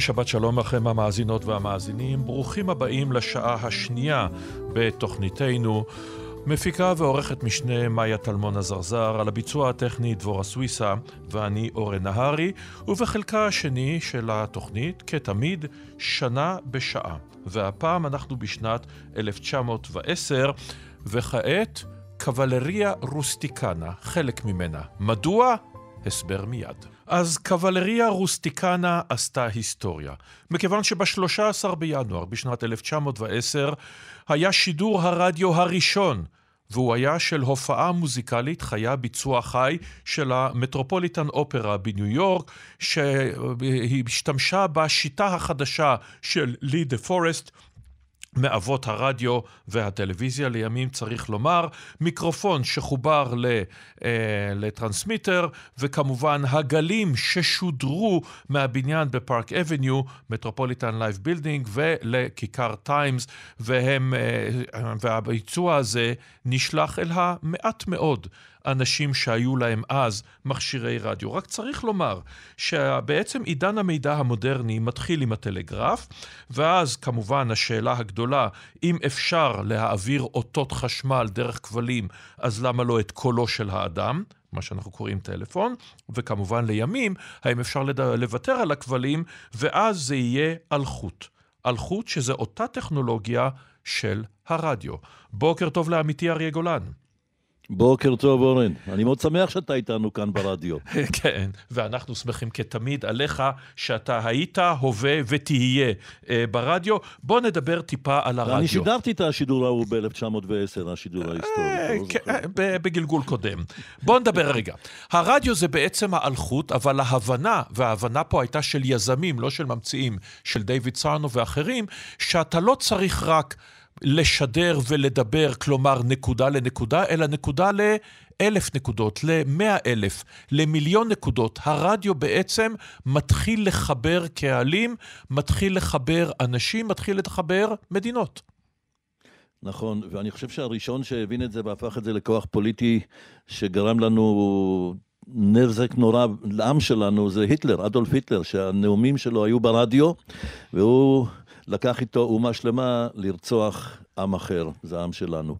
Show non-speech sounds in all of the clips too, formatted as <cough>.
ושבת שלום לכם המאזינות והמאזינים. ברוכים הבאים לשעה השנייה בתוכניתנו. מפיקה ועורכת משנה מאיה טלמון עזרזר, על הביצוע הטכני דבורה סוויסה ואני אורן נהרי, ובחלקה השני של התוכנית, כתמיד, שנה בשעה. והפעם אנחנו בשנת 1910, וכעת קבלריה רוסטיקנה, חלק ממנה. מדוע? הסבר מיד. אז קבלריה רוסטיקנה עשתה היסטוריה. מכיוון שב-13 בינואר בשנת 1910 היה שידור הרדיו הראשון, והוא היה של הופעה מוזיקלית חיה ביצוע חי של המטרופוליטן אופרה בניו יורק, שהיא השתמשה בשיטה החדשה של לי דה פורסט, מאבות הרדיו והטלוויזיה. לימים צריך לומר, מיקרופון שחובר אה, ל transmitter וכמובן הגלים ששודרו מהבניין בפארק אבניו, מטרופוליטן לייף בילדינג ולכיכר טיימס. והם, אה, והביצוע הזה נשלח אל המעט מאוד אנשים שהיו להם אז מכשירי רדיו. רק צריך לומר שבעצם עידן המידע המודרני מתחיל עם הטלגרף, ואז כמובן השאלה הגדולה, אם אפשר להעביר אותות חשמל דרך כבלים, אז למה לא את קולו של האדם? מה שאנחנו קוראים טלפון, וכמובן לימים, האם אפשר לוותר על הכבלים, ואז זה יהיה אלחוט. אלחוט שזה אותה טכנולוגיה של הרדיו. בוקר טוב לעמיתי אריה גולן. בוקר טוב, אורן. אני מאוד שמח שאתה איתנו כאן ברדיו. <laughs> כן, ואנחנו שמחים כתמיד עליך שאתה היית, הווה ותהיה אה, ברדיו. בוא נדבר טיפה על הרדיו. אני שידרתי את השידור ההוא ב-1910, השידור ההיסטורי. אה, לא כן, בגלגול קודם. בוא נדבר רגע. הרדיו זה בעצם האלחוט, אבל ההבנה, וההבנה פה הייתה של יזמים, לא של ממציאים, של דיוויד סארנו ואחרים, שאתה לא צריך רק... לשדר ולדבר, כלומר נקודה לנקודה, אלא נקודה לאלף נקודות, למאה אלף, למיליון נקודות. הרדיו בעצם מתחיל לחבר קהלים, מתחיל לחבר אנשים, מתחיל לחבר מדינות. נכון, ואני חושב שהראשון שהבין את זה והפך את זה לכוח פוליטי שגרם לנו נזק נורא לעם שלנו זה היטלר, אדולף היטלר, שהנאומים שלו היו ברדיו, והוא לקח איתו אומה שלמה לרצוח עם אחר, זה העם שלנו.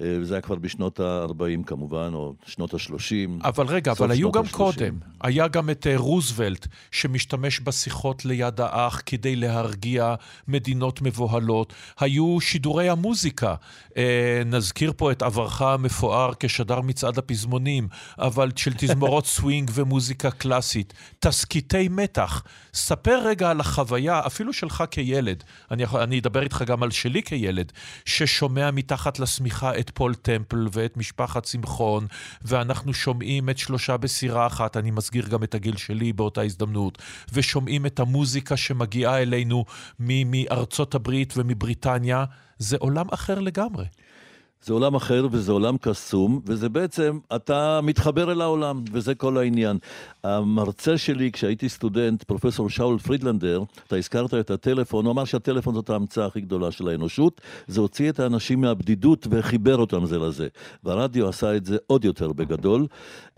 אה, וזה היה כבר בשנות ה-40 כמובן, או שנות ה-30. אבל רגע, אבל היו גם ה-30. קודם. היה גם את אה, רוזוולט, שמשתמש בשיחות ליד האח כדי להרגיע מדינות מבוהלות. היו שידורי המוזיקה. אה, נזכיר פה את עברך המפואר כשדר מצעד הפזמונים, אבל של תזמורות <laughs> סווינג ומוזיקה קלאסית. תסכיתי מתח. ספר רגע על החוויה, אפילו שלך כילד. אני, אני אדבר איתך גם על שלי כילד, ששומע מתחת לשמיכה את פול טמפל ואת משפחת שמחון, ואנחנו שומעים את שלושה בסירה אחת, אני מסגיר גם את הגיל שלי באותה הזדמנות, ושומעים את המוזיקה שמגיעה אלינו מארצות הברית ומבריטניה, זה עולם אחר לגמרי. זה עולם אחר וזה עולם קסום, וזה בעצם, אתה מתחבר אל העולם, וזה כל העניין. המרצה שלי, כשהייתי סטודנט, פרופסור שאול פרידלנדר, אתה הזכרת את הטלפון, הוא אמר שהטלפון זאת ההמצאה הכי גדולה של האנושות, זה הוציא את האנשים מהבדידות וחיבר אותם זה לזה. והרדיו עשה את זה עוד יותר בגדול,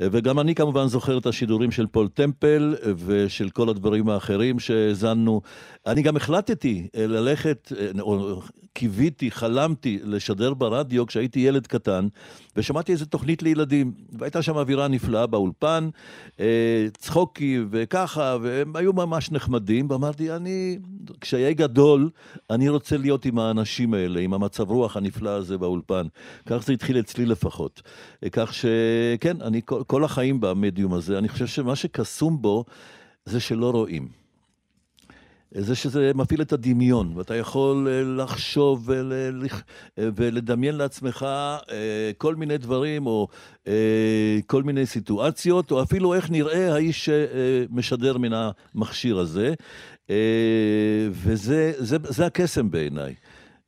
וגם אני כמובן זוכר את השידורים של פול טמפל ושל כל הדברים האחרים שהאזנו. אני גם החלטתי ללכת, או קיוויתי, חלמתי לשדר ברדיו כשהייתי ילד קטן, ושמעתי איזה תוכנית לילדים, והייתה שם אווירה נפלאה באולפן, אה, צחוקי וככה, והם היו ממש נחמדים, ואמרתי, אני, כשאהיה גדול, אני רוצה להיות עם האנשים האלה, עם המצב רוח הנפלא הזה באולפן. כך זה התחיל אצלי לפחות. אה, כך שכן, אני כל החיים במדיום הזה, אני חושב שמה שקסום בו זה שלא רואים. זה שזה מפעיל את הדמיון, ואתה יכול לחשוב ול, ולדמיין לעצמך כל מיני דברים, או כל מיני סיטואציות, או אפילו איך נראה האיש שמשדר מן המכשיר הזה. וזה זה, זה הקסם בעיניי.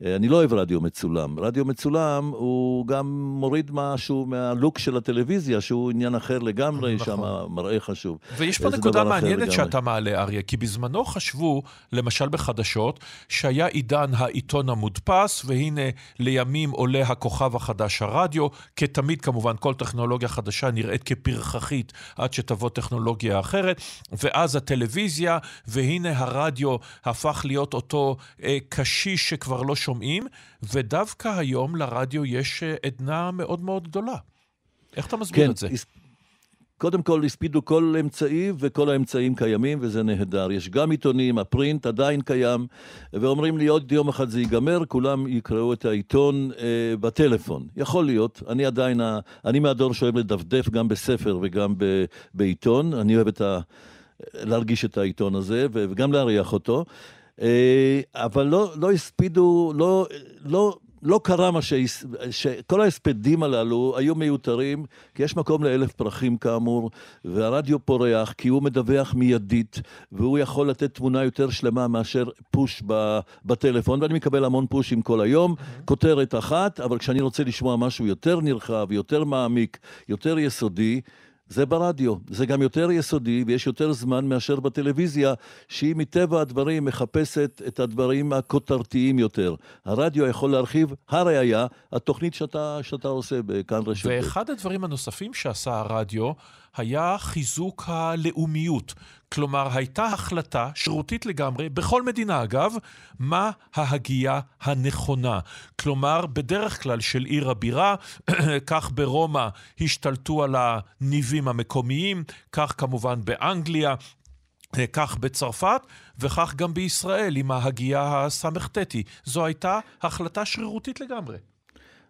אה, אני לא אוהב רדיו מצולם. רדיו מצולם הוא גם מוריד משהו מהלוק של הטלוויזיה, שהוא עניין אחר לגמרי, נכון. שם מראה חשוב. ויש פה נקודה מעניינת שאתה מעלה, אריה, כי בזמנו חשבו, למשל בחדשות, שהיה עידן העיתון המודפס, והנה לימים עולה הכוכב החדש הרדיו, כתמיד כמובן כל טכנולוגיה חדשה נראית כפרחחית עד שתבוא טכנולוגיה אחרת, ואז הטלוויזיה, והנה הרדיו הפך להיות אותו אה, קשיש שכבר לא שומעים, ודווקא היום לרדיו יש אה, עדנה מאוד מאוד גדולה. איך אתה מסביר כן, את זה? קודם כל, הספידו כל אמצעי, וכל האמצעים קיימים, וזה נהדר. יש גם עיתונים, הפרינט עדיין קיים, ואומרים לי, עוד יום אחד זה ייגמר, כולם יקראו את העיתון אה, בטלפון. יכול להיות, אני עדיין, אני מהדור שאוהב לדפדף גם בספר וגם ב, בעיתון, אני אוהב את ה... להרגיש את העיתון הזה, וגם להריח אותו. אה, אבל לא, לא הספידו, לא, לא, לא קרה מה ש... שכל ההספדים הללו היו מיותרים, כי יש מקום לאלף פרחים כאמור, והרדיו פורח כי הוא מדווח מיידית, והוא יכול לתת תמונה יותר שלמה מאשר פוש בטלפון, ואני מקבל המון פושים כל היום, mm-hmm. כותרת אחת, אבל כשאני רוצה לשמוע משהו יותר נרחב, יותר מעמיק, יותר יסודי, זה ברדיו. זה גם יותר יסודי ויש יותר זמן מאשר בטלוויזיה, שהיא מטבע הדברים מחפשת את הדברים הכותרתיים יותר. הרדיו יכול להרחיב, הראיה, התוכנית שאתה, שאתה עושה בכאן רשת. ואחד הדברים הנוספים שעשה הרדיו היה חיזוק הלאומיות. כלומר, הייתה החלטה שרירותית לגמרי, בכל מדינה אגב, מה ההגייה הנכונה. כלומר, בדרך כלל של עיר הבירה, <clears throat> כך ברומא השתלטו על הניבים המקומיים, כך כמובן באנגליה, כך בצרפת, וכך גם בישראל עם ההגייה הס"טי. זו הייתה החלטה שרירותית לגמרי.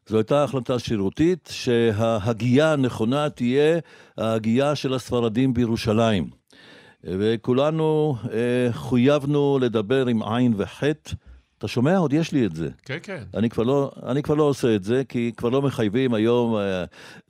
זו הייתה החלטה שירותית שההגייה הנכונה תהיה ההגייה של הספרדים בירושלים. וכולנו אה, חויבנו לדבר עם עין וחטא. אתה שומע? עוד יש לי את זה. כן, כן. אני כבר לא, אני כבר לא עושה את זה, כי כבר לא מחייבים היום, אה,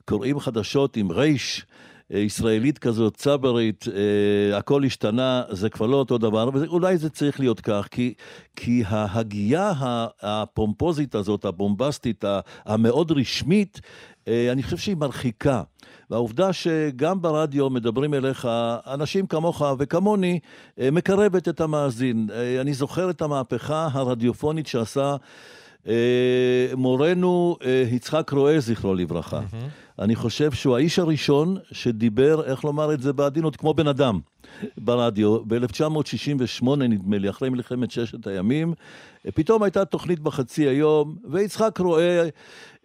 קוראים חדשות עם רייש. אה, ישראלית כזאת, צברית, אה, הכל השתנה, זה כבר לא אותו דבר, ואולי זה צריך להיות כך, כי, כי ההגייה הפומפוזית הזאת, הבומבסטית, המאוד רשמית, אה, אני חושב שהיא מרחיקה. והעובדה שגם ברדיו מדברים אליך אנשים כמוך וכמוני, מקרבת את המאזין. אני זוכר את המהפכה הרדיופונית שעשה מורנו יצחק רואה, זכרו לברכה. Mm-hmm. אני חושב שהוא האיש הראשון שדיבר, איך לומר את זה בעדינות, כמו בן אדם. ברדיו, ב-1968 נדמה לי, אחרי מלחמת ששת הימים, פתאום הייתה תוכנית בחצי היום, ויצחק רואה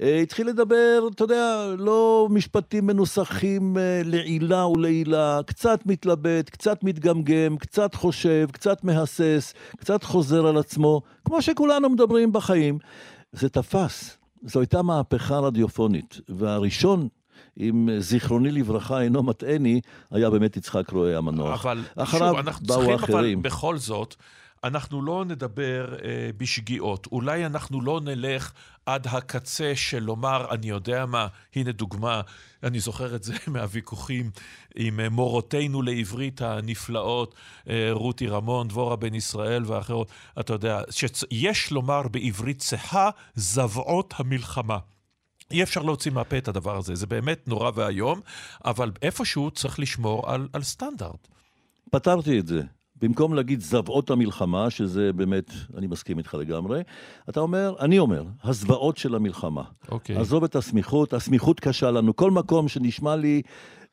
אה, התחיל לדבר, אתה יודע, לא משפטים מנוסחים אה, לעילה ולעילה, קצת מתלבט, קצת מתגמגם, קצת חושב, קצת מהסס, קצת חוזר על עצמו, כמו שכולנו מדברים בחיים. זה תפס. זו הייתה מהפכה רדיופונית, והראשון אם זיכרוני לברכה אינו מטעני, היה באמת יצחק רואה המנוח. אבל שוב, אנחנו צריכים אחרים. אבל בכל זאת, אנחנו לא נדבר אה, בשגיאות. אולי אנחנו לא נלך עד הקצה של לומר, אני יודע מה, הנה דוגמה, אני זוכר את זה <laughs> מהוויכוחים עם אה, מורותינו לעברית הנפלאות, אה, רותי רמון, דבורה בן ישראל ואחרות. אתה יודע, שיש לומר בעברית צחה, זוועות המלחמה. אי אפשר להוציא מהפה את הדבר הזה, זה באמת נורא ואיום, אבל איפשהו צריך לשמור על, על סטנדרט. פתרתי את זה. במקום להגיד זוועות המלחמה, שזה באמת, אני מסכים איתך לגמרי, אתה אומר, אני אומר, הזוועות של המלחמה. אוקיי. עזוב את הסמיכות, הסמיכות קשה לנו. כל מקום שנשמע לי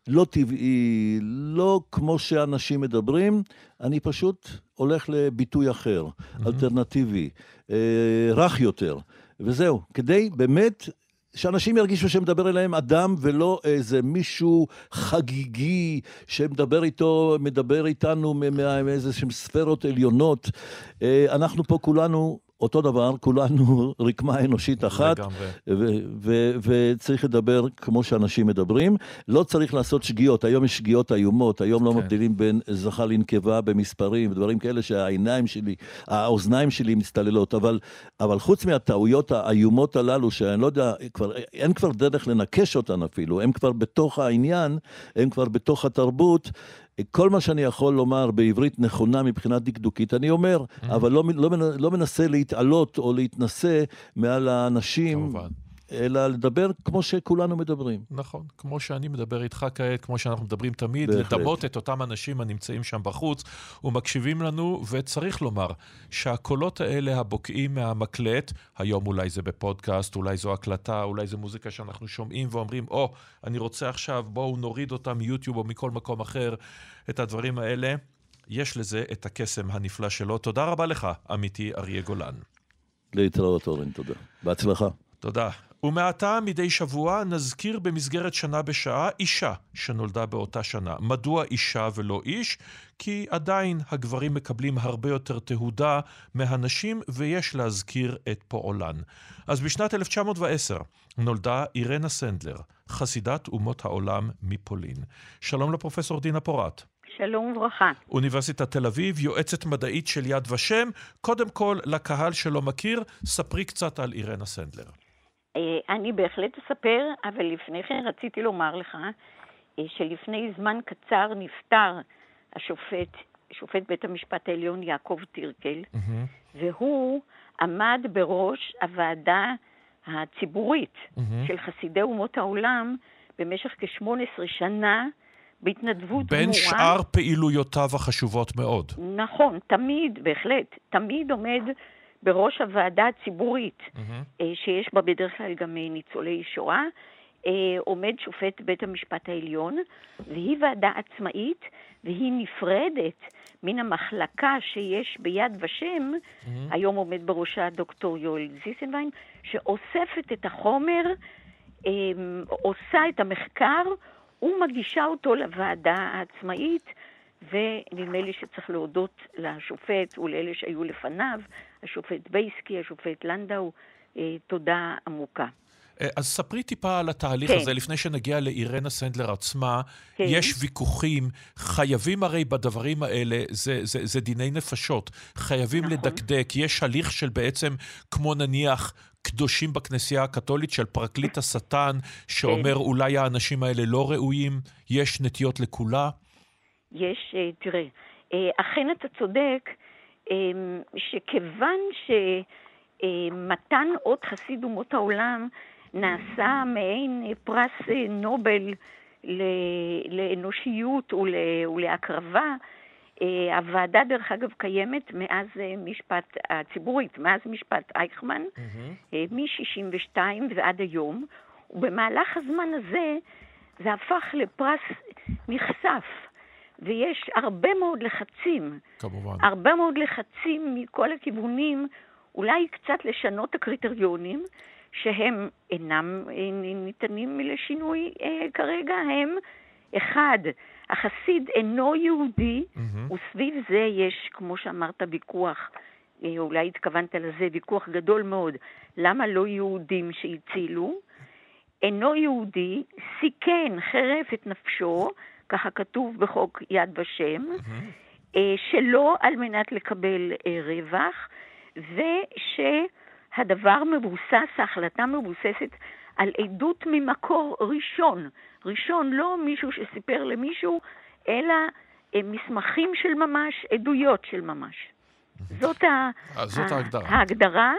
לא טבעי, לא כמו שאנשים מדברים, אני פשוט הולך לביטוי אחר, mm-hmm. אלטרנטיבי, אה, רך יותר. וזהו, כדי באמת שאנשים ירגישו שמדבר אליהם אדם ולא איזה מישהו חגיגי שמדבר איתו, מדבר איתנו מאיזה שהם ספרות עליונות. אה, אנחנו פה כולנו אותו דבר, כולנו <laughs> רקמה אנושית אחת, וצריך לדבר כמו שאנשים מדברים. לא צריך לעשות שגיאות, היום יש שגיאות איומות, היום לא כן. מבדילים בין זכר לנקבה במספרים ודברים כאלה שהעיניים שלי, האוזניים שלי מסתללות, אבל, אבל חוץ מהטעויות האיומות הללו, שאני לא יודע, כבר, אין כבר דרך לנקש אותן אפילו, הם כבר בתוך העניין, הם כבר בתוך התרבות, כל מה שאני יכול לומר בעברית נכונה מבחינה דקדוקית, אני אומר, mm-hmm. אבל לא, לא, לא מנסה להתעלות או להתנשא מעל האנשים. כמובן. אלא לדבר כמו שכולנו מדברים. נכון, כמו שאני מדבר איתך כעת, כמו שאנחנו מדברים תמיד, לדמות את אותם אנשים הנמצאים שם בחוץ ומקשיבים לנו, וצריך לומר שהקולות האלה הבוקעים מהמקלט, היום אולי זה בפודקאסט, אולי זו הקלטה, אולי זו מוזיקה שאנחנו שומעים ואומרים, או, oh, אני רוצה עכשיו, בואו נוריד אותם מיוטיוב או מכל מקום אחר, את הדברים האלה. יש לזה את הקסם הנפלא שלו. תודה רבה לך, עמיתי אריה גולן. להתראות, אורן, תודה. בהצלחה. תודה. ומעתה מדי שבוע נזכיר במסגרת שנה בשעה אישה שנולדה באותה שנה. מדוע אישה ולא איש? כי עדיין הגברים מקבלים הרבה יותר תהודה מהנשים ויש להזכיר את פועלן. אז בשנת 1910 נולדה אירנה סנדלר, חסידת אומות העולם מפולין. שלום לפרופסור דינה פורת. שלום וברכה. אוניברסיטת תל אביב, יועצת מדעית של יד ושם. קודם כל, לקהל שלא מכיר, ספרי קצת על אירנה סנדלר. אה, אני בהחלט אספר, אבל לפני כן רציתי לומר לך אה, שלפני זמן קצר נפטר השופט, שופט בית המשפט העליון יעקב טירקל, mm-hmm. והוא עמד בראש הוועדה הציבורית mm-hmm. של חסידי אומות העולם במשך כ-18 שנה, בהתנדבות בין גמורה. בין שאר פעילויותיו החשובות מאוד. נכון, תמיד, בהחלט, תמיד עומד בראש הוועדה הציבורית, mm-hmm. שיש בה בדרך כלל גם אה, ניצולי שואה, אה, עומד שופט בית המשפט העליון, והיא ועדה עצמאית, והיא נפרדת מן המחלקה שיש ביד ושם, mm-hmm. היום עומד בראשה דוקטור יואל זיסנביין, שאוספת את החומר, עושה את המחקר ומגישה אותו לוועדה העצמאית. ונדמה לי שצריך להודות לשופט ולאלה שהיו לפניו, השופט בייסקי, השופט לנדאו, אה, תודה עמוקה. אה, אז ספרי טיפה על התהליך כן. הזה, לפני שנגיע לאירנה סנדלר עצמה. כן. יש ויכוחים, חייבים הרי בדברים האלה, זה, זה, זה דיני נפשות, חייבים נכון. לדקדק. יש הליך של בעצם, כמו נניח, קדושים בכנסייה הקתולית של פרקליט השטן, שאומר כן. אולי האנשים האלה לא ראויים, יש נטיות לכולה. יש, אה, תראה, אה, אכן אתה צודק, אה, שכיוון שמתן אות חסיד אומות העולם נעשה מעין פרס נובל לאנושיות ולהקרבה, הוועדה, דרך אגב, קיימת מאז משפט הציבורית, מאז משפט אייכמן, mm-hmm. מ-62 ועד היום, ובמהלך הזמן הזה זה הפך לפרס נכסף. ויש הרבה מאוד לחצים. כמובן. הרבה מאוד לחצים מכל הכיוונים, אולי קצת לשנות את הקריטריונים, שהם אינם ניתנים לשינוי אה, כרגע, הם, אחד, החסיד אינו יהודי, mm-hmm. וסביב זה יש, כמו שאמרת, ויכוח, אה, אולי התכוונת לזה, ויכוח גדול מאוד, למה לא יהודים שהצילו? אינו יהודי, סיכן, חרף את נפשו, ככה כתוב בחוק יד ושם, mm-hmm. שלא על מנת לקבל אה, רווח, ושהדבר מבוסס, ההחלטה מבוססת על עדות ממקור ראשון. ראשון, לא מישהו שסיפר למישהו, אלא אה, מסמכים של ממש, עדויות של ממש. זאת, ה- זאת ההגדרה. ההגדרה,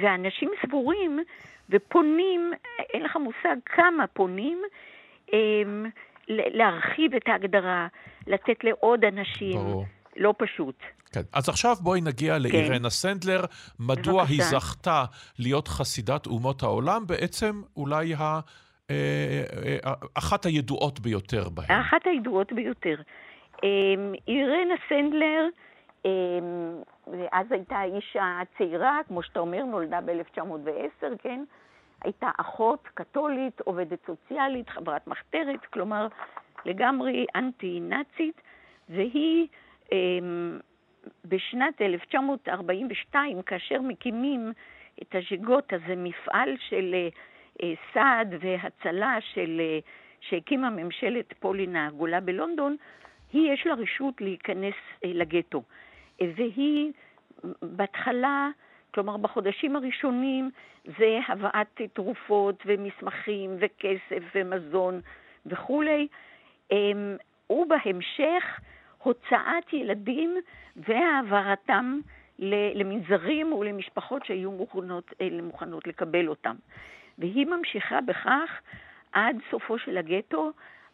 ואנשים סבורים ופונים, אין לך מושג כמה פונים, להרחיב את ההגדרה, לתת לעוד אנשים. ברור. לא פשוט. כן. אז עכשיו בואי נגיע כן. לאירנה סנדלר. מדוע בבקשה. היא זכתה להיות חסידת אומות העולם? בעצם אולי ה... אה, אה, אה, אחת הידועות ביותר בהן. אחת הידועות ביותר. אירנה סנדלר, אז הייתה אישה צעירה, כמו שאתה אומר, נולדה ב-1910, כן? הייתה אחות קתולית, עובדת סוציאלית, חברת מחתרת, כלומר לגמרי אנטי-נאצית, והיא אה, בשנת 1942, כאשר מקימים את הז'יגוטה, זה מפעל של אה, סעד והצלה של, אה, שהקימה ממשלת פולין העגולה בלונדון, היא יש לה רשות להיכנס אה, לגטו. והיא בהתחלה, כלומר בחודשים הראשונים, זה הבאת תרופות ומסמכים וכסף ומזון וכולי, אמ, ובהמשך הוצאת ילדים והעברתם למנזרים ולמשפחות שהיו מוכנות, מוכנות לקבל אותם. והיא ממשיכה בכך עד סופו של הגטו,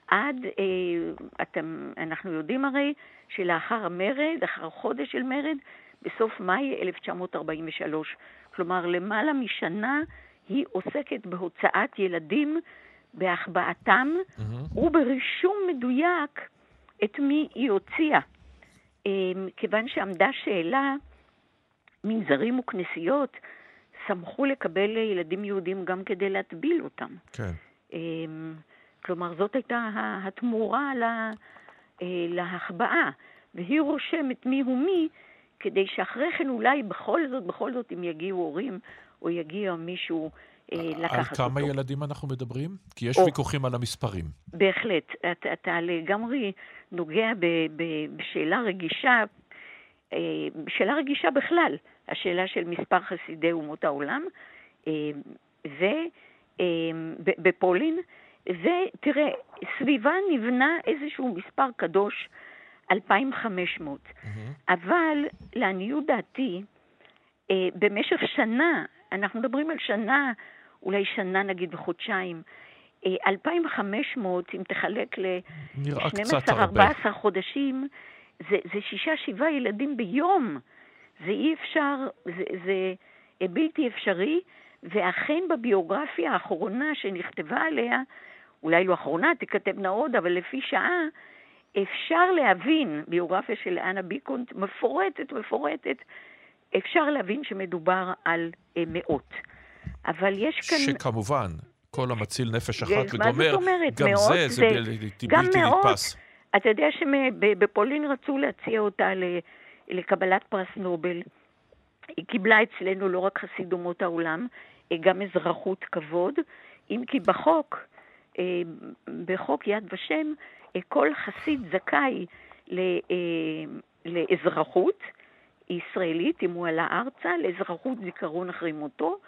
עד, אה, אתם, אנחנו יודעים הרי שלאחר המרד, אחר חודש של מרד, בסוף מאי 1943, כלומר למעלה משנה היא עוסקת בהוצאת ילדים, בהחבאתם mm-hmm. וברישום מדויק את מי היא הוציאה. אה, כיוון שעמדה שאלה, מנזרים וכנסיות שמחו לקבל ילדים יהודים גם כדי להטביל אותם. כן. אמ, כלומר, זאת הייתה התמורה לה, אה, להחבאה, והיא רושמת מי הוא מי, כדי שאחרי כן אולי בכל זאת, בכל זאת, אם יגיעו הורים, או יגיע מישהו אה, לקחת אותו. על כמה אותו. ילדים אנחנו מדברים? כי יש או, ויכוחים על המספרים. בהחלט. אתה, אתה לגמרי נוגע ב, ב, בשאלה רגישה, אה, שאלה רגישה בכלל. השאלה של מספר חסידי אומות העולם, אה, ובפולין, אה, ותראה, סביבה נבנה איזשהו מספר קדוש, 2,500. Mm-hmm. אבל לעניות דעתי, אה, במשך שנה, אנחנו מדברים על שנה, אולי שנה נגיד וחודשיים, 2,500, אם תחלק ל-12-14 חודשים, זה, זה שישה, שבעה ילדים ביום. זה אי אפשר, זה, זה בלתי אפשרי, ואכן בביוגרפיה האחרונה שנכתבה עליה, אולי לא אחרונה, תיכתבנה עוד, אבל לפי שעה, אפשר להבין, ביוגרפיה של אנה ביקונט, מפורטת, מפורטת, אפשר להבין שמדובר על אה, מאות. אבל יש כאן... שכמובן, כל המציל נפש אחת וגומר, גם מאות, זה, זה, זה בלתי נתפס. אתה יודע שבפולין רצו להציע אותה לקבלת פרס נובל. היא קיבלה אצלנו לא רק חסיד אומות העולם, גם אזרחות כבוד, אם כי בחוק, אה, בחוק יד ושם, אה, כל חסיד זכאי אה, לאזרחות ישראלית, אם הוא עלה ארצה, לאזרחות זיכרון אחרי מותו,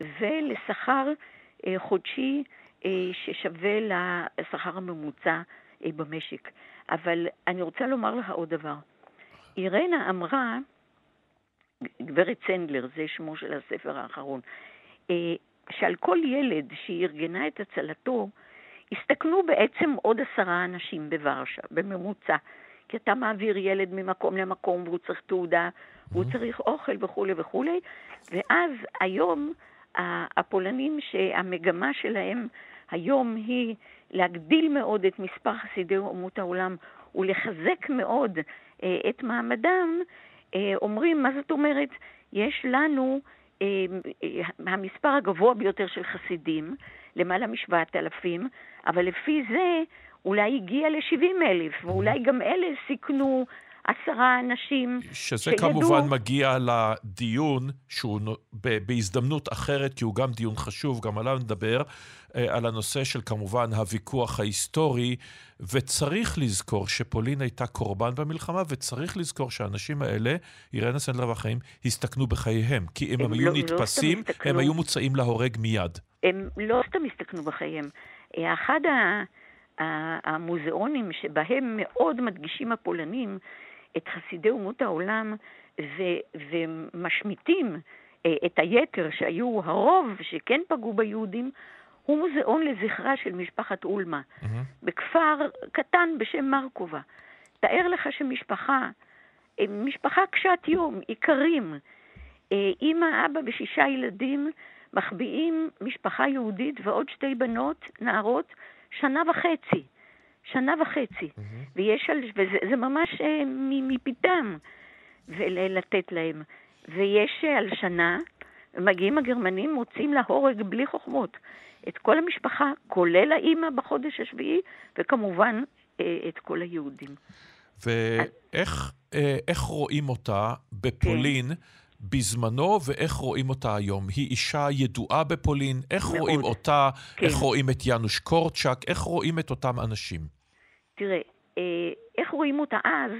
ולשכר חודשי ששווה לשכר הממוצע במשק. אבל אני רוצה לומר לך עוד דבר. אירנה אמרה, גברת צנדלר, זה שמו של הספר האחרון, אה, שעל כל ילד שהיא ארגנה את הצלתו, הסתכנו בעצם עוד עשרה אנשים בוורשה, בממוצע. כי אתה מעביר ילד ממקום למקום והוא צריך תעודה, והוא mm-hmm. צריך אוכל וכולי וכולי, ואז היום הפולנים שהמגמה שלהם היום היא להגדיל מאוד את מספר חסידי אומות העולם ולחזק מאוד אה, את מעמדם, אה, אומרים, מה זאת אומרת? יש לנו המספר הגבוה ביותר של חסידים, למעלה משבעת אלפים, אבל לפי זה אולי הגיע ל-70 אלף, ואולי גם אלה סיכנו עשרה אנשים שזה שידעו... כמובן מגיע לדיון שהוא בהזדמנות אחרת, כי הוא גם דיון חשוב, גם עליו נדבר, אה, על הנושא של כמובן הוויכוח ההיסטורי, וצריך לזכור שפולין הייתה קורבן במלחמה, וצריך לזכור שהאנשים האלה, אירנה סנדלר ואחרים, הסתכנו בחייהם, כי אם הם, הם היו לא, לא נתפסים, לא הם היו מוצאים להורג מיד. הם לא סתם הסתכנו בחייהם. אה, אחד המוזיאונים שבהם מאוד מדגישים הפולנים את חסידי אומות העולם ו, ומשמיטים אה, את היתר שהיו הרוב שכן פגעו ביהודים, הוא מוזיאון לזכרה של משפחת אולמה, mm-hmm. בכפר קטן בשם מרקובה. תאר לך שמשפחה, אה, משפחה קשת יום, איכרים, אה, אימא, אבא ושישה ילדים, מחביאים משפחה יהודית ועוד שתי בנות, נערות, שנה וחצי. שנה וחצי. Mm-hmm. ויש על, וזה ממש אה, מפיתם לתת להם. ויש אה, על שנה, מגיעים הגרמנים, מוצאים להורג בלי חוכמות את כל המשפחה, כולל האימא בחודש השביעי, וכמובן אה, את כל היהודים. ואיך אה, איך רואים אותה בפולין כן. בזמנו ואיך רואים אותה היום. היא אישה ידועה בפולין, איך מאוד. רואים אותה, כן. איך רואים את יאנוש קורצ'אק, איך רואים את אותם אנשים? תראה, אה, איך רואים אותה אז,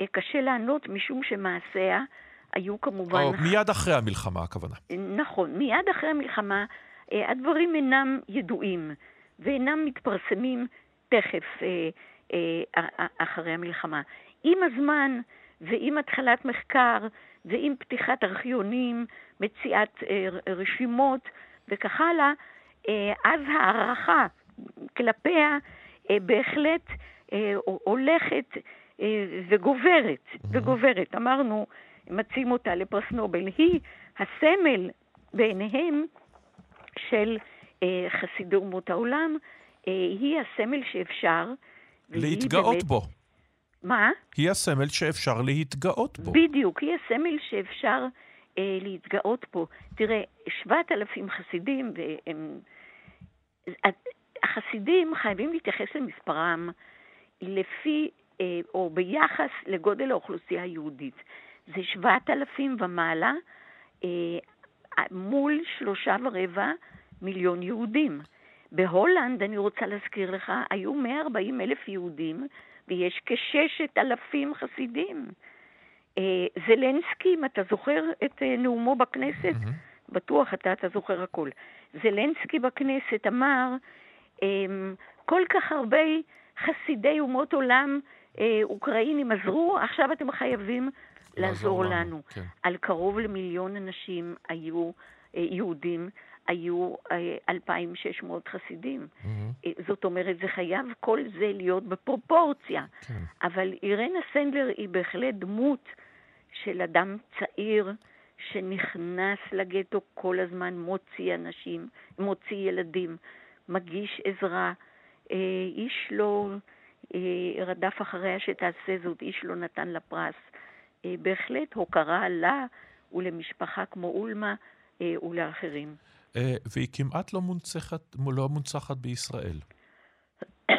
אה, קשה לענות משום שמעשיה היו כמובן... או מיד אחרי המלחמה, הכוונה. נכון, מיד אחרי המלחמה הדברים אינם ידועים ואינם מתפרסמים תכף אחרי המלחמה. עם הזמן ועם התחלת מחקר ועם פתיחת ארכיונים, מציאת אה, רשימות וכך הלאה, אה, אז הערכה כלפיה אה, בהחלט הולכת וגוברת, וגוברת. אמרנו, מציעים אותה לפרס נובל. היא הסמל בעיניהם של חסידי אומות העולם, היא הסמל שאפשר. להתגאות באמת... בו. מה? היא הסמל שאפשר להתגאות בו. בדיוק, היא הסמל שאפשר אה, להתגאות בו. תראה, שבעת אלפים חסידים, והם... החסידים חייבים להתייחס למספרם לפי, אה, או ביחס לגודל האוכלוסייה היהודית. זה שבעת אלפים ומעלה אה, מול שלושה ורבע מיליון יהודים. בהולנד, אני רוצה להזכיר לך, היו 140 אלף יהודים ויש כששת אלפים חסידים. אה, זלנסקי, אם אתה זוכר את אה, נאומו בכנסת, mm-hmm. בטוח אתה, אתה זוכר הכל. זלנסקי בכנסת אמר, אמ, כל כך הרבה חסידי אומות עולם אה, אוקראינים עזרו, עכשיו אתם חייבים לעזור לנו. לנו. כן. על קרוב למיליון אנשים היו יהודים היו 2,600 אה, חסידים. Mm-hmm. זאת אומרת, זה חייב כל זה להיות בפרופורציה. כן. אבל אירנה סנדלר היא בהחלט דמות של אדם צעיר שנכנס לגטו כל הזמן, מוציא אנשים, מוציא ילדים, מגיש עזרה. אה, איש לא רדף אחריה שתעשה זאת, איש לא נתן לה פרס. בהחלט הוקרה לה ולמשפחה כמו אולמה ולאחרים. אה, והיא כמעט לא מונצחת, לא מונצחת בישראל. <coughs>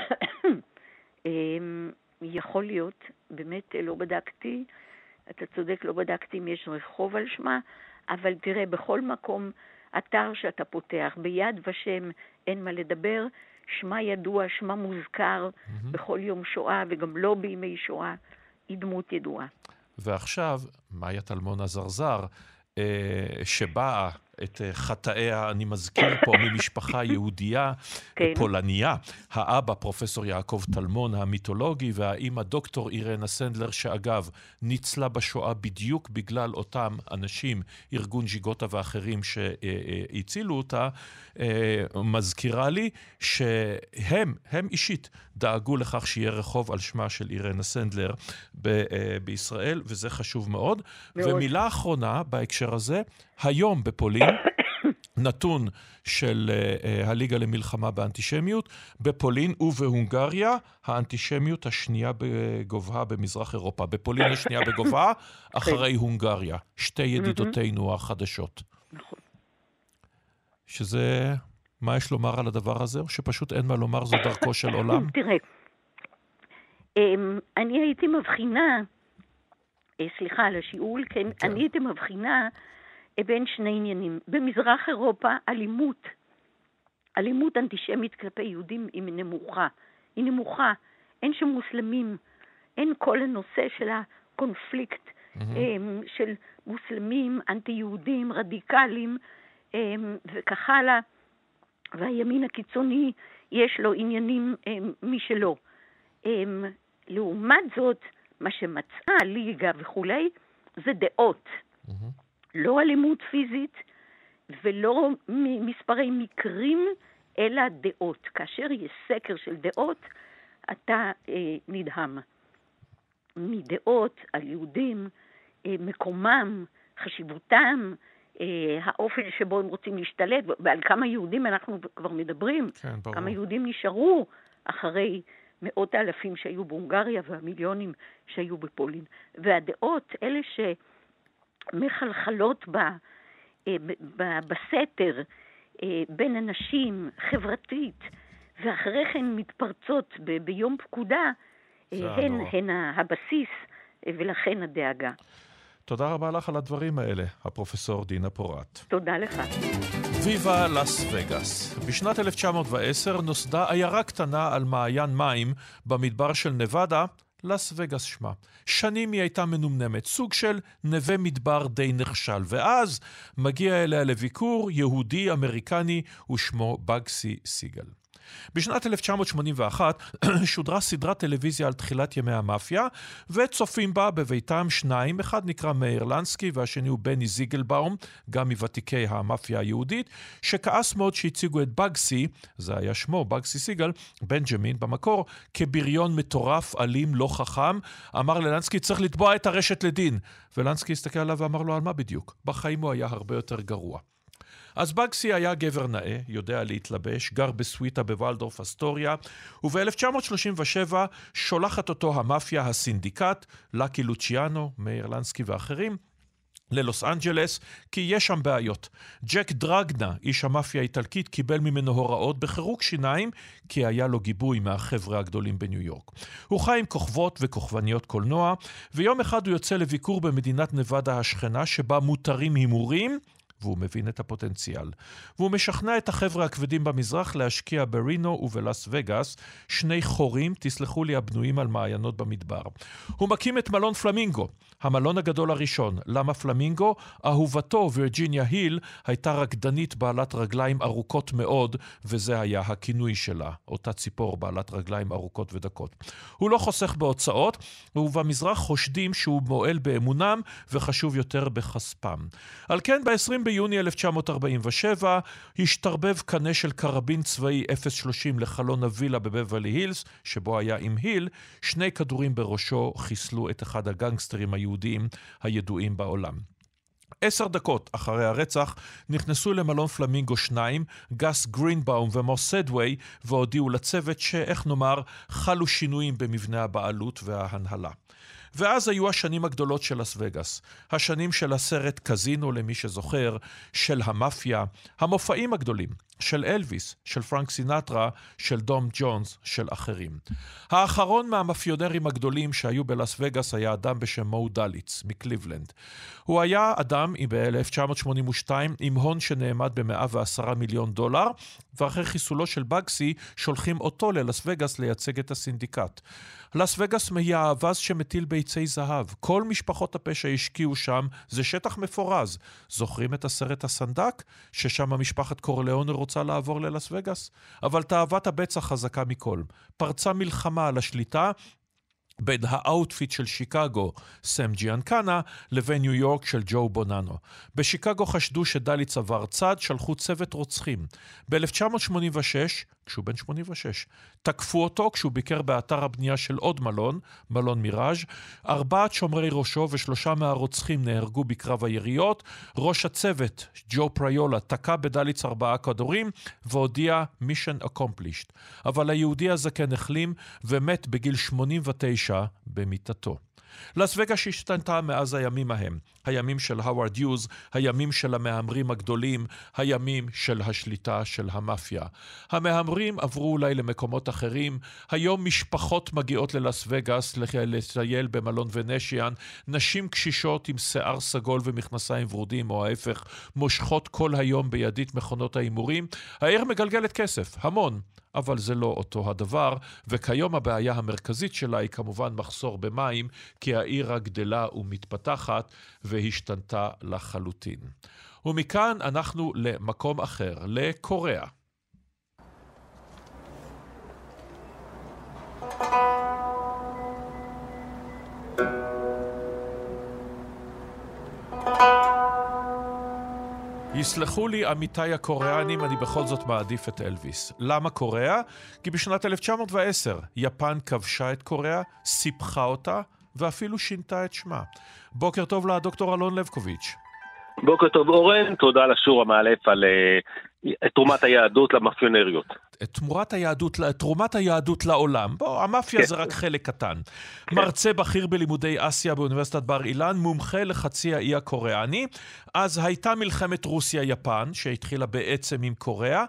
אמ, יכול להיות, באמת לא בדקתי, אתה צודק, לא בדקתי אם יש רחוב על שמה, אבל תראה, בכל מקום, אתר שאתה פותח, ביד ושם אין מה לדבר, שמה ידוע, שמה מוזכר mm-hmm. בכל יום שואה, וגם לא בימי שואה, היא דמות ידועה. ועכשיו, מאיה טלמון הזרזר, אה, שבאה את אה, חטאיה, אני מזכיר פה, ממשפחה יהודייה, כן. פולניה. האבא, פרופסור יעקב טלמון, המיתולוגי, והאימא, דוקטור אירנה סנדלר, שאגב, ניצלה בשואה בדיוק בגלל אותם אנשים, ארגון ז'יגוטה ואחרים שהצילו אותה, אה, מזכירה לי שהם, הם אישית, דאגו לכך שיהיה רחוב על שמה של אירנה סנדלר ב- אה, בישראל, וזה חשוב מאוד. מאוד. ומילה אחרונה בהקשר הזה, היום בפולין, נתון של uh, הליגה למלחמה באנטישמיות, בפולין ובהונגריה, האנטישמיות השנייה בגובהה במזרח אירופה. בפולין השנייה בגובהה, <laughs> אחרי הונגריה. שתי ידידותינו החדשות. נכון. שזה, מה יש לומר על הדבר הזה, או שפשוט אין מה לומר, זו דרכו <laughs> של עולם? תראה, אמ, אני הייתי מבחינה, אה, סליחה על השיעול, כן. אני הייתי מבחינה בין שני עניינים. במזרח אירופה אלימות, אלימות אנטישמית כלפי יהודים היא נמוכה. היא נמוכה. אין שם מוסלמים. אין כל הנושא של הקונפליקט mm-hmm. של מוסלמים, אנטי-יהודים, רדיקלים וכך הלאה. והימין הקיצוני יש לו עניינים משלו. לעומת זאת, מה שמצאה הליגה וכולי, זה דעות. Mm-hmm. לא אלימות פיזית ולא מספרי מקרים, אלא דעות. כאשר יש סקר של דעות, אתה אה, נדהם. מדעות על יהודים, אה, מקומם, חשיבותם, אה, האופן שבו הם רוצים להשתלט, ועל כמה יהודים אנחנו כבר מדברים. כן, ברור. כמה יהודים נשארו אחרי מאות האלפים שהיו בהונגריה והמיליונים שהיו בפולין. והדעות, אלה ש... מחלחלות בה, אה, בסתר אה, בין אנשים, חברתית, ואחרי כן מתפרצות ב- ביום פקודה, אה, הן, הן הבסיס ולכן הדאגה. תודה רבה לך על הדברים האלה, הפרופסור דינה פורט. תודה לך. ויבה לס וגאס. בשנת 1910 נוסדה עיירה קטנה על מעיין מים במדבר של נבדה, לס וגאס שמה. שנים היא הייתה מנומנמת, סוג של נווה מדבר די נכשל, ואז מגיע אליה לביקור יהודי אמריקני ושמו בגסי סיגל. בשנת 1981 <clears throat> שודרה סדרת טלוויזיה על תחילת ימי המאפיה, וצופים בה בביתם שניים, אחד נקרא מאיר לנסקי והשני הוא בני זיגלבאום, גם מוותיקי המאפיה היהודית, שכעס מאוד שהציגו את בגסי, זה היה שמו, בגסי סיגל, בנג'מין במקור, כבריון מטורף, אלים, לא חכם. אמר ללנסקי, צריך לתבוע את הרשת לדין. ולנסקי הסתכל עליו ואמר לו, על מה בדיוק? בחיים הוא היה הרבה יותר גרוע. אז בגסי היה גבר נאה, יודע להתלבש, גר בסוויטה בוולדורף אסטוריה, וב-1937 שולחת אותו המאפיה הסינדיקט, לקי לוציאנו, מאיר לנסקי ואחרים, ללוס אנג'לס, כי יש שם בעיות. ג'ק דרגנה, איש המאפיה האיטלקית, קיבל ממנו הוראות בחירוק שיניים, כי היה לו גיבוי מהחבר'ה הגדולים בניו יורק. הוא חי עם כוכבות וכוכבניות קולנוע, ויום אחד הוא יוצא לביקור במדינת נבדה השכנה, שבה מותרים הימורים, והוא מבין את הפוטנציאל. והוא משכנע את החבר'ה הכבדים במזרח להשקיע ברינו ובלאס וגאס, שני חורים, תסלחו לי, הבנויים על מעיינות במדבר. הוא מקים את מלון פלמינגו, המלון הגדול הראשון. למה פלמינגו? אהובתו, וירג'יניה היל, הייתה רקדנית בעלת רגליים ארוכות מאוד, וזה היה הכינוי שלה, אותה ציפור בעלת רגליים ארוכות ודקות. הוא לא חוסך בהוצאות, ובמזרח חושדים שהוא מועל באמונם, וחשוב יותר בכספם. על כן, ב-20 ביוני 1947 השתרבב קנה של קרבין צבאי 030 לחלון הווילה בבברלי הילס, שבו היה עם היל, שני כדורים בראשו חיסלו את אחד הגנגסטרים היהודיים הידועים בעולם. עשר דקות אחרי הרצח נכנסו למלון פלמינגו שניים, גס גרינבאום ומוס סדווי, והודיעו לצוות שאיך נאמר, חלו שינויים במבנה הבעלות וההנהלה. ואז היו השנים הגדולות של לס וגאס. השנים של הסרט קזינו, למי שזוכר, של המאפיה, המופעים הגדולים, של אלוויס, של פרנק סינטרה, של טום ג'ונס, של אחרים. האחרון מהמאפיונרים הגדולים שהיו בלאס וגאס היה אדם בשם מו דליץ, מקליבלנד. הוא היה אדם ב-1982 עם הון שנאמד ב-110 מיליון דולר, ואחרי חיסולו של בגסי שולחים אותו ללאס וגאס לייצג את הסינדיקט. לס וגאס היא האווז שמטיל ביצי זהב. כל משפחות הפשע השקיעו שם, זה שטח מפורז. זוכרים את הסרט הסנדק? ששם משפחת קורליאונה רוצה לעבור ללס וגאס? אבל תאוות הבצע חזקה מכל. פרצה מלחמה על השליטה, בין ה outfit של שיקגו, סם ג'יאנקנה, לבין ניו יורק של ג'ו בוננו. בשיקגו חשדו שדליץ עבר צד, שלחו צוות רוצחים. ב-1986, כשהוא בן 86, תקפו אותו כשהוא ביקר באתר הבנייה של עוד מלון, מלון מיראז'. ארבעת שומרי ראשו ושלושה מהרוצחים נהרגו בקרב היריות. ראש הצוות, ג'ו פריולה, תקע בדליץ ארבעה כדורים והודיע mission accomplished. אבל היהודי הזקן החלים ומת בגיל 89 במיטתו. לס וגאס השתנתה מאז הימים ההם, הימים של הווארד יוז, הימים של המהמרים הגדולים, הימים של השליטה של המאפיה. המהמרים עברו אולי למקומות אחרים, היום משפחות מגיעות ללס וגאס לטייל במלון ונשיאן, נשים קשישות עם שיער סגול ומכנסיים ורודים, או ההפך, מושכות כל היום בידית מכונות ההימורים. העיר מגלגלת כסף, המון. אבל זה לא אותו הדבר, וכיום הבעיה המרכזית שלה היא כמובן מחסור במים, כי העיר הגדלה ומתפתחת והשתנתה לחלוטין. ומכאן אנחנו למקום אחר, לקוריאה. יסלחו לי עמיתיי הקוריאנים, אני בכל זאת מעדיף את אלוויס. למה קוריאה? כי בשנת 1910 יפן כבשה את קוריאה, סיפחה אותה, ואפילו שינתה את שמה. בוקר טוב לדוקטור אלון לבקוביץ'. בוקר טוב אורן, תודה על השיעור המאלף על uh, תרומת היהדות למאפיונריות. תמורת היהדות, תרומת היהדות לעולם. בוא, המאפיה כן. זה רק חלק קטן. כן. מרצה בכיר בלימודי אסיה באוניברסיטת בר אילן, מומחה לחצי האי הקוריאני. אז הייתה מלחמת רוסיה-יפן, שהתחילה בעצם עם קוריאה.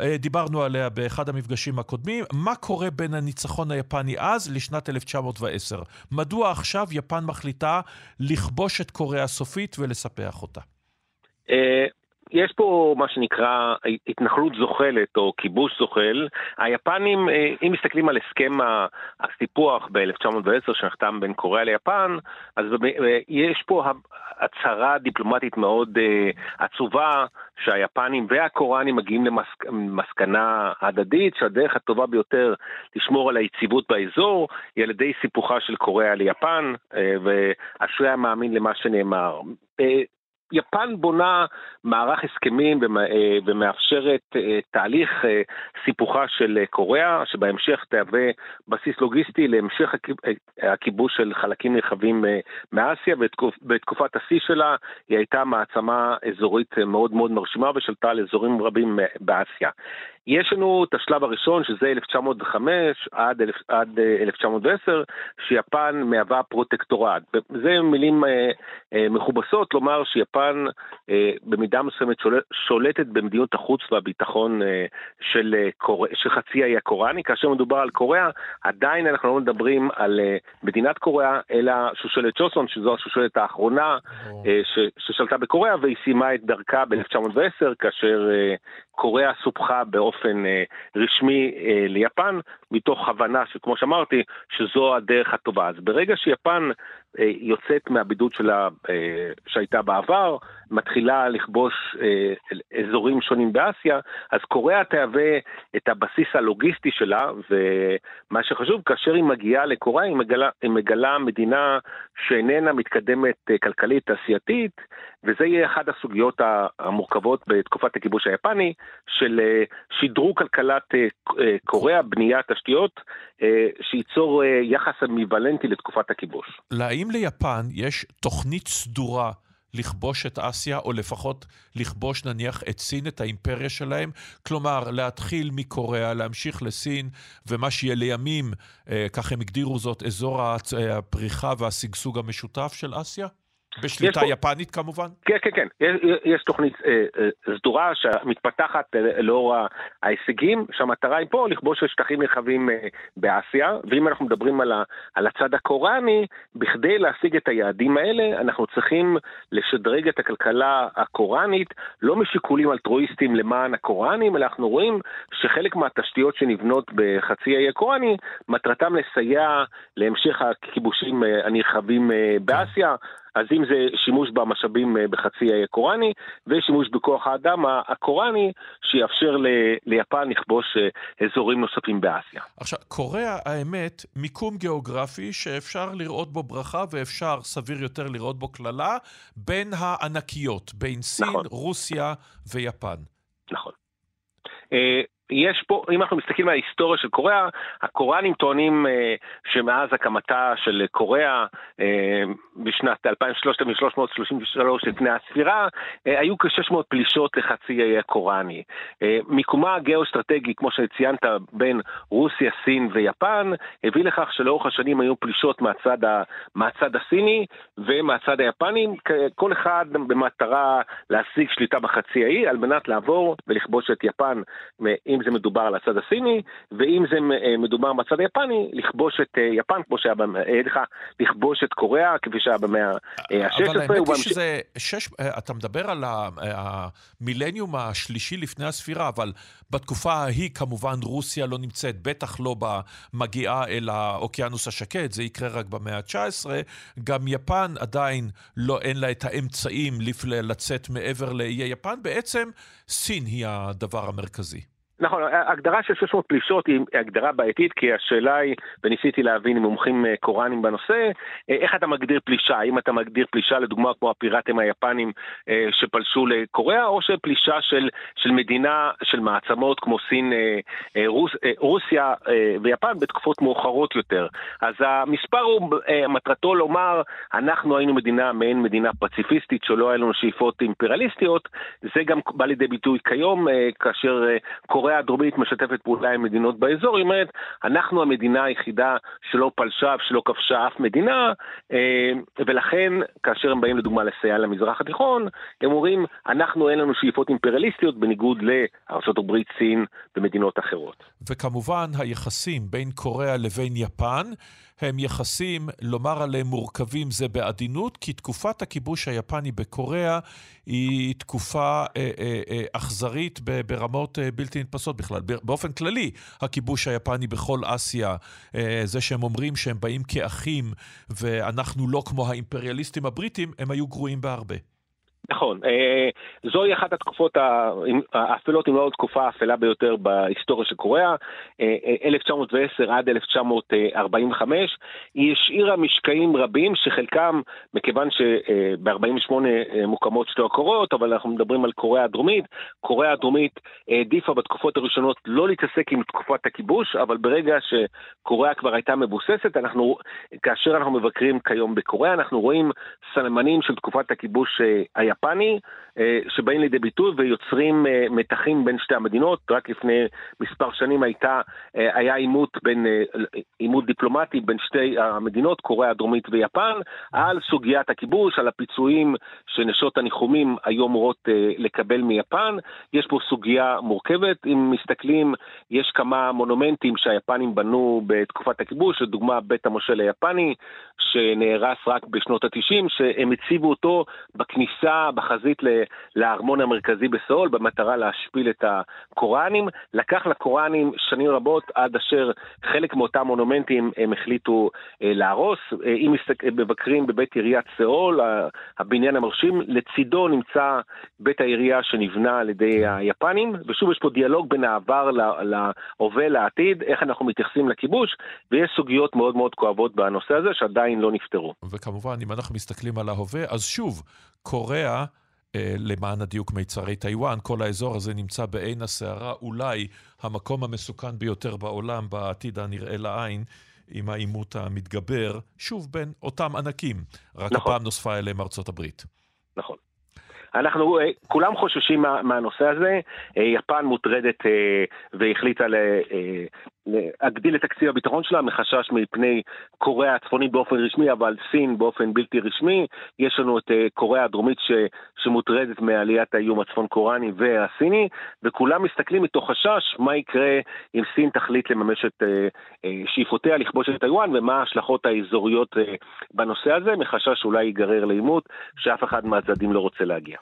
אה, דיברנו עליה באחד המפגשים הקודמים. מה קורה בין הניצחון היפני אז לשנת 1910? מדוע עכשיו יפן מחליטה לכבוש את קוריאה הסופית ולספח אותה? אה, יש פה מה שנקרא התנחלות זוחלת או כיבוש זוחל. היפנים, אה, אם מסתכלים על הסכם הסיפוח ב-1910 שנחתם בין קוריאה ליפן, אז יש פה הצהרה דיפלומטית מאוד עצובה שהיפנים והקוראנים מגיעים למסקנה הדדית שהדרך הטובה ביותר לשמור על היציבות באזור היא על ידי סיפוחה של קוריאה ליפן, אה, ואשרי המאמין למה שנאמר. יפן בונה מערך הסכמים אה, ומאפשרת אה, תהליך אה, סיפוחה של קוריאה, שבהמשך תהווה בסיס לוגיסטי להמשך הכיבוש של חלקים נרחבים מאסיה, ובתקופת השיא שלה היא הייתה מעצמה אזורית מאוד מאוד מרשימה ושלטה על אזורים רבים באסיה. יש לנו את השלב הראשון, שזה 1905 עד, עד 1910, אה, שיפן מהווה פרוטקטורט. זה מילים אה, אה, מכובסות לומר שיפן אה, במידה מסוימת שולטת במדיניות החוץ והביטחון אה, של, אה, קור... של חצי האי הקוריאני. כאשר מדובר על קוריאה, עדיין אנחנו לא מדברים על אה, מדינת קוריאה, אלא שושלת צ'וסון, שזו השושלת האחרונה אה, ש... ששלטה בקוריאה, והיא סיימה את דרכה ב-1910, כאשר אה, קוריאה סופחה באופן אה, רשמי אה, ליפן, מתוך הבנה שכמו שאמרתי, שזו הדרך הטובה. אז ברגע שיפן אה, יוצאת מהבידוד שלה אה, שהייתה בעבר, מתחילה לכבוש אה, אזורים שונים באסיה, אז קוריאה תהווה את הבסיס הלוגיסטי שלה, ומה שחשוב, כאשר היא מגיעה לקוריאה, היא מגלה, היא מגלה מדינה שאיננה מתקדמת כלכלית תעשייתית, וזה יהיה אחת הסוגיות המורכבות בתקופת הכיבוש היפני, של שדרוג כלכלת קוריאה, בניית תשתיות, שייצור יחס אמביוולנטי לתקופת הכיבוש. האם ליפן יש תוכנית סדורה לכבוש את אסיה, או לפחות לכבוש נניח את סין, את האימפריה שלהם? כלומר, להתחיל מקוריאה, להמשיך לסין, ומה שיהיה לימים, אה, כך הם הגדירו זאת, אזור הפריחה והשגשוג המשותף של אסיה? בשליטה יפנית כמובן? כן, כן, כן. יש, יש תוכנית אה, אה, סדורה שמתפתחת אה, לאור ההישגים, שהמטרה היא פה לכבוש שטחים נרחבים אה, באסיה, ואם אנחנו מדברים על, ה, על הצד הקוראני, בכדי להשיג את היעדים האלה, אנחנו צריכים לשדרג את הכלכלה הקוראנית, לא משיקולים אלטרואיסטיים למען הקוראנים, אלא אנחנו רואים שחלק מהתשתיות שנבנות בחצי האי הקוראני, מטרתם לסייע להמשך הכיבושים אה, הנרחבים אה, באסיה. אז אם זה שימוש במשאבים אה, בחצי האי הקוראני, ושימוש בכוח האדם הקוראני, שיאפשר ל- ליפן לכבוש אה, אזורים נוספים באסיה. עכשיו, קוריאה, האמת, מיקום גיאוגרפי שאפשר לראות בו ברכה ואפשר, סביר יותר, לראות בו קללה, בין הענקיות, בין סין, נכון. רוסיה ויפן. נכון. אה, יש פה, אם אנחנו מסתכלים על ההיסטוריה של קוריאה, הקוריאנים טוענים אה, שמאז הקמתה של קוריאה אה, בשנת 2333 לפני הספירה, אה, היו כ-600 פלישות לחצי האי הקוראני. אה, מיקומה הגיאו-אסטרטגי, כמו שציינת, בין רוסיה, סין ויפן, הביא לכך שלאורך השנים היו פלישות מהצד, ה, מהצד הסיני ומהצד היפני, כל אחד במטרה להשיג שליטה בחצי האי, על מנת לעבור ולכבוש את יפן, אם אם זה מדובר על הצד הסיני, ואם זה אה, מדובר בצד היפני, לכבוש את אה, יפן, כמו שהיה, לך, אה, לכבוש את קוריאה, כפי שהיה במאה ה-16. אבל האמת היא שזה, שש, אתה מדבר על המילניום השלישי לפני הספירה, אבל בתקופה ההיא כמובן רוסיה לא נמצאת, בטח לא מגיעה אל האוקיינוס השקט, זה יקרה רק במאה ה-19. גם יפן עדיין לא, אין לה את האמצעים לצאת מעבר לאיי יפן, בעצם סין היא הדבר המרכזי. נכון, ההגדרה של 600 פלישות היא הגדרה בעייתית, כי השאלה היא, וניסיתי להבין עם מומחים אה, קוראנים בנושא, אה, איך אתה מגדיר פלישה? האם אתה מגדיר פלישה לדוגמה כמו הפיראטים היפנים אה, שפלשו לקוריאה, או שפלישה של, של מדינה, של מעצמות כמו סין, רוס, רוסיה ויפן בתקופות מאוחרות יותר. אז המספר הוא, מטרתו לומר, אנחנו היינו מדינה, מעין מדינה פציפיסטית, שלא היה לנו שאיפות אימפריאליסטיות, זה גם בא לידי ביטוי כיום, כאשר קוריאה קוריאה הדרומית משתפת פעולה עם מדינות באזור, היא אומרת, אנחנו המדינה היחידה שלא פלשה ושלא כבשה אף מדינה, אה, ולכן כאשר הם באים לדוגמה לסייע למזרח התיכון, הם אומרים, אנחנו אין לנו שאיפות אימפריאליסטיות בניגוד לארה"ב, סין ומדינות אחרות. וכמובן היחסים בין קוריאה לבין יפן הם יחסים, לומר עליהם מורכבים זה בעדינות, כי תקופת הכיבוש היפני בקוריאה היא תקופה אה, אה, אה, אכזרית ברמות אה, בלתי נתפסות בכלל. באופן כללי, הכיבוש היפני בכל אסיה, אה, זה שהם אומרים שהם באים כאחים ואנחנו לא כמו האימפריאליסטים הבריטים, הם היו גרועים בהרבה. נכון, אה, זוהי אחת התקופות האפלות, אם לא התקופה האפלה ביותר בהיסטוריה של קוריאה, 1910 אה, עד 1945. היא השאירה משקעים רבים שחלקם, מכיוון שב-48 אה, מוקמות שתי הקוריאות, אבל אנחנו מדברים על קוריאה הדרומית, קוריאה הדרומית העדיפה בתקופות הראשונות לא להתעסק עם תקופת הכיבוש, אבל ברגע שקוריאה כבר הייתה מבוססת, אנחנו, כאשר אנחנו מבקרים כיום בקוריאה, אנחנו רואים סממנים של תקופת הכיבוש היפני. היפני, אה, שבאים לידי ביטוי ויוצרים אה, מתחים בין שתי המדינות. רק לפני מספר שנים הייתה, אה, היה עימות בין, עימות דיפלומטי בין שתי המדינות, קוריאה הדרומית ויפן, על סוגיית הכיבוש, על הפיצויים שנשות הניחומים היו אמורות לקבל מיפן. יש פה סוגיה מורכבת. אם מסתכלים, יש כמה מונומנטים שהיפנים בנו בתקופת הכיבוש, לדוגמה בית המושל היפני, שנהרס רק בשנות ה-90, שהם הציבו אותו בכניסה בחזית לארמון המרכזי בסאול במטרה להשפיל את הקוראנים. לקח לקוראנים שנים רבות עד אשר חלק מאותם מונומנטים הם החליטו אה, להרוס. אה, אם מבקרים בבית עיריית סאול, הבניין המרשים, לצידו נמצא בית העירייה שנבנה על ידי היפנים, ושוב יש פה דיאלוג בין העבר להווה, לעתיד, איך אנחנו מתייחסים לכיבוש, ויש סוגיות מאוד מאוד כואבות בנושא הזה שעדיין לא נפתרו. וכמובן, אם אנחנו מסתכלים על ההווה, אז שוב, קוריאה, אה, למען הדיוק מיצרי טיוואן, כל האזור הזה נמצא בעין הסערה, אולי המקום המסוכן ביותר בעולם בעתיד הנראה לעין. עם העימות המתגבר, שוב בין אותם ענקים, רק נכון. הפעם נוספה אליהם ארצות הברית. נכון. אנחנו, אה, כולם חוששים מה, מהנושא הזה, אה, יפן מוטרדת והחליטה להגדיל את תקציב הביטחון שלה מחשש מפני קוריאה הצפונית באופן רשמי, אבל סין באופן בלתי רשמי. יש לנו את קוריאה הדרומית ש, שמוטרדת מעליית האיום הצפון קוריאני והסיני, וכולם מסתכלים מתוך חשש מה יקרה אם סין תחליט לממש את שאיפותיה לכבוש את טיוואן ומה ההשלכות האזוריות בנושא הזה, מחשש שאולי ייגרר לעימות שאף אחד מהצדדים לא רוצה להגיע.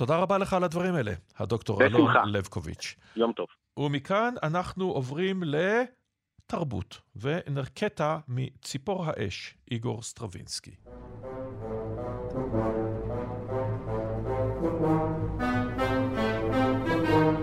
תודה רבה לך על הדברים האלה, הדוקטור אלון לבקוביץ'. יום טוב. ומכאן אנחנו עוברים לתרבות, ונרקוד את ציפור האש, איגור סטרווינסקי.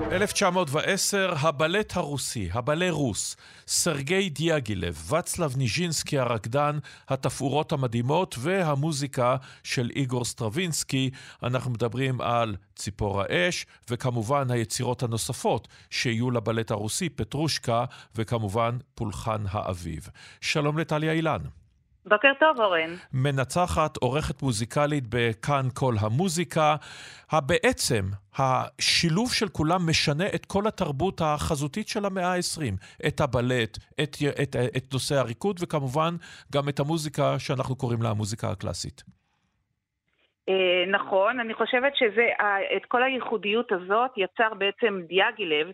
Thank you 1910, הבלט הרוסי, הבאלה רוס, סרגי דיאגילב, ואצלב ניז'ינסקי הרקדן, התפאורות המדהימות והמוזיקה של איגור סטרווינסקי. אנחנו מדברים על ציפור האש, וכמובן היצירות הנוספות שיהיו לבלט הרוסי, פטרושקה, וכמובן פולחן האביב. שלום לטליה אילן. בוקר טוב, אורן. מנצחת, עורכת מוזיקלית בכאן כל המוזיקה. בעצם, השילוב של כולם משנה את כל התרבות החזותית של המאה ה-20. את הבלט, את, את, את נושא הריקוד, וכמובן גם את המוזיקה שאנחנו קוראים לה המוזיקה הקלאסית. אה, נכון, אני חושבת שאת כל הייחודיות הזאת יצר בעצם דיאגילב,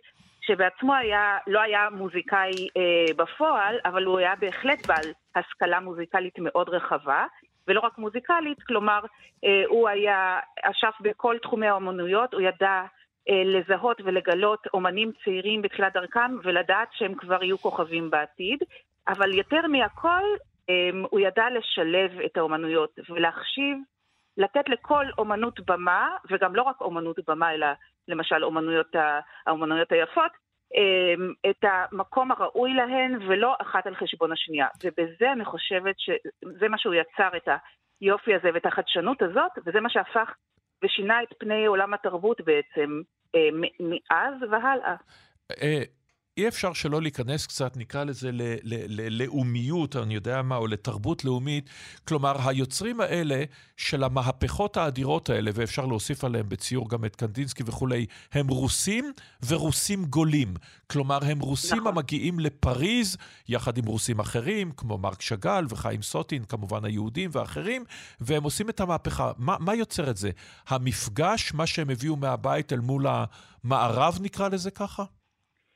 שבעצמו היה, לא היה מוזיקאי אה, בפועל, אבל הוא היה בהחלט בעל השכלה מוזיקלית מאוד רחבה, ולא רק מוזיקלית, כלומר, אה, הוא היה אשף בכל תחומי האומנויות, הוא ידע אה, לזהות ולגלות אומנים צעירים בתחילת דרכם, ולדעת שהם כבר יהיו כוכבים בעתיד, אבל יותר מהכל, אה, הוא ידע לשלב את האומנויות ולהחשיב לתת לכל אומנות במה, וגם לא רק אומנות במה, אלא למשל אומנויות, האומנויות היפות, אמ, את המקום הראוי להן ולא אחת על חשבון השנייה. ובזה אני חושבת שזה מה שהוא יצר את היופי הזה ואת החדשנות הזאת, וזה מה שהפך ושינה את פני עולם התרבות בעצם אה, מאז והלאה. אי אפשר שלא להיכנס קצת, נקרא לזה, ללאומיות, אני יודע מה, או לתרבות לאומית. כלומר, היוצרים האלה של המהפכות האדירות האלה, ואפשר להוסיף עליהם בציור גם את קנדינסקי וכולי, הם רוסים ורוסים גולים. כלומר, הם רוסים נכון. המגיעים לפריז, יחד עם רוסים אחרים, כמו מרק שאגאל וחיים סוטין, כמובן היהודים ואחרים, והם עושים את המהפכה. מה, מה יוצר את זה? המפגש, מה שהם הביאו מהבית אל מול המערב, נקרא לזה ככה?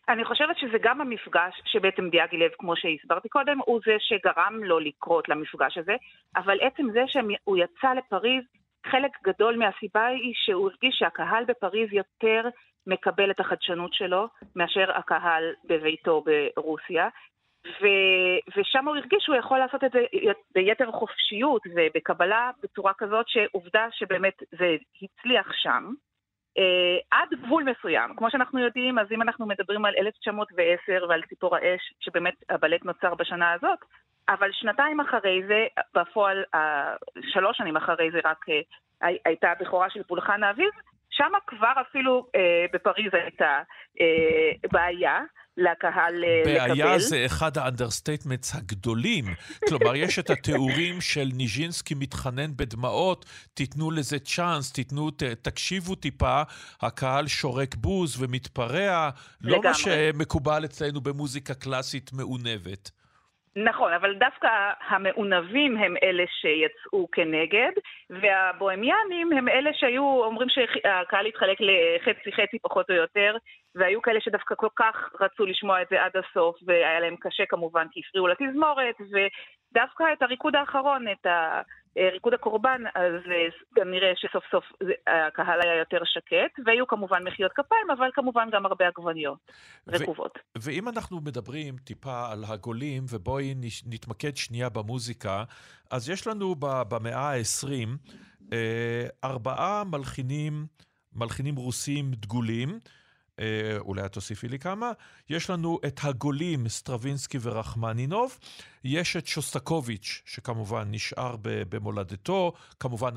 אני חושבת שזה גם המפגש שבעצם דיאגילב, כמו שהסברתי קודם, הוא זה שגרם לו לקרות למפגש הזה, אבל עצם זה שהוא יצא לפריז, חלק גדול מהסיבה היא שהוא הרגיש שהקהל בפריז יותר מקבל את החדשנות שלו מאשר הקהל בביתו ברוסיה, ו, ושם הוא הרגיש שהוא יכול לעשות את זה ביתר חופשיות ובקבלה בצורה כזאת שעובדה שבאמת זה הצליח שם. Uh, עד גבול מסוים. כמו שאנחנו יודעים, אז אם אנחנו מדברים על 1910 ועל ציפור האש, שבאמת הבלט נוצר בשנה הזאת, אבל שנתיים אחרי זה, בפועל, שלוש שנים אחרי זה רק uh, הייתה הבכורה של פולחן האביב, שם כבר אפילו uh, בפריז הייתה uh, בעיה. לקהל לקבל. בעיה זה אחד ה understatements הגדולים. כלומר, יש את התיאורים של ניז'ינסקי מתחנן בדמעות, תיתנו לזה צ'אנס, תיתנו, ת, תקשיבו טיפה, הקהל שורק בוז ומתפרע, לא מה שמקובל אצלנו במוזיקה קלאסית מעונבת. נכון, אבל דווקא המעונבים הם אלה שיצאו כנגד, והבוהמיאנים הם אלה שהיו אומרים שהקהל התחלק לחצי חצי פחות או יותר, והיו כאלה שדווקא כל כך רצו לשמוע את זה עד הסוף, והיה להם קשה כמובן כי הפריעו לתזמורת, ודווקא את הריקוד האחרון, את ה... ריקוד הקורבן, אז אה, כנראה שסוף סוף הקהל היה יותר שקט, והיו כמובן מחיאות כפיים, אבל כמובן גם הרבה עגבניות רקובות. ואם אנחנו מדברים טיפה על הגולים, ובואי נתמקד שנייה במוזיקה, אז יש לנו במאה ה-20 אה, ארבעה מלחינים, מלחינים רוסים דגולים. אה, אולי את תוסיפי לי כמה. יש לנו את הגולים, סטרווינסקי ורחמנינוב. יש את שוסטקוביץ', שכמובן נשאר במולדתו. כמובן,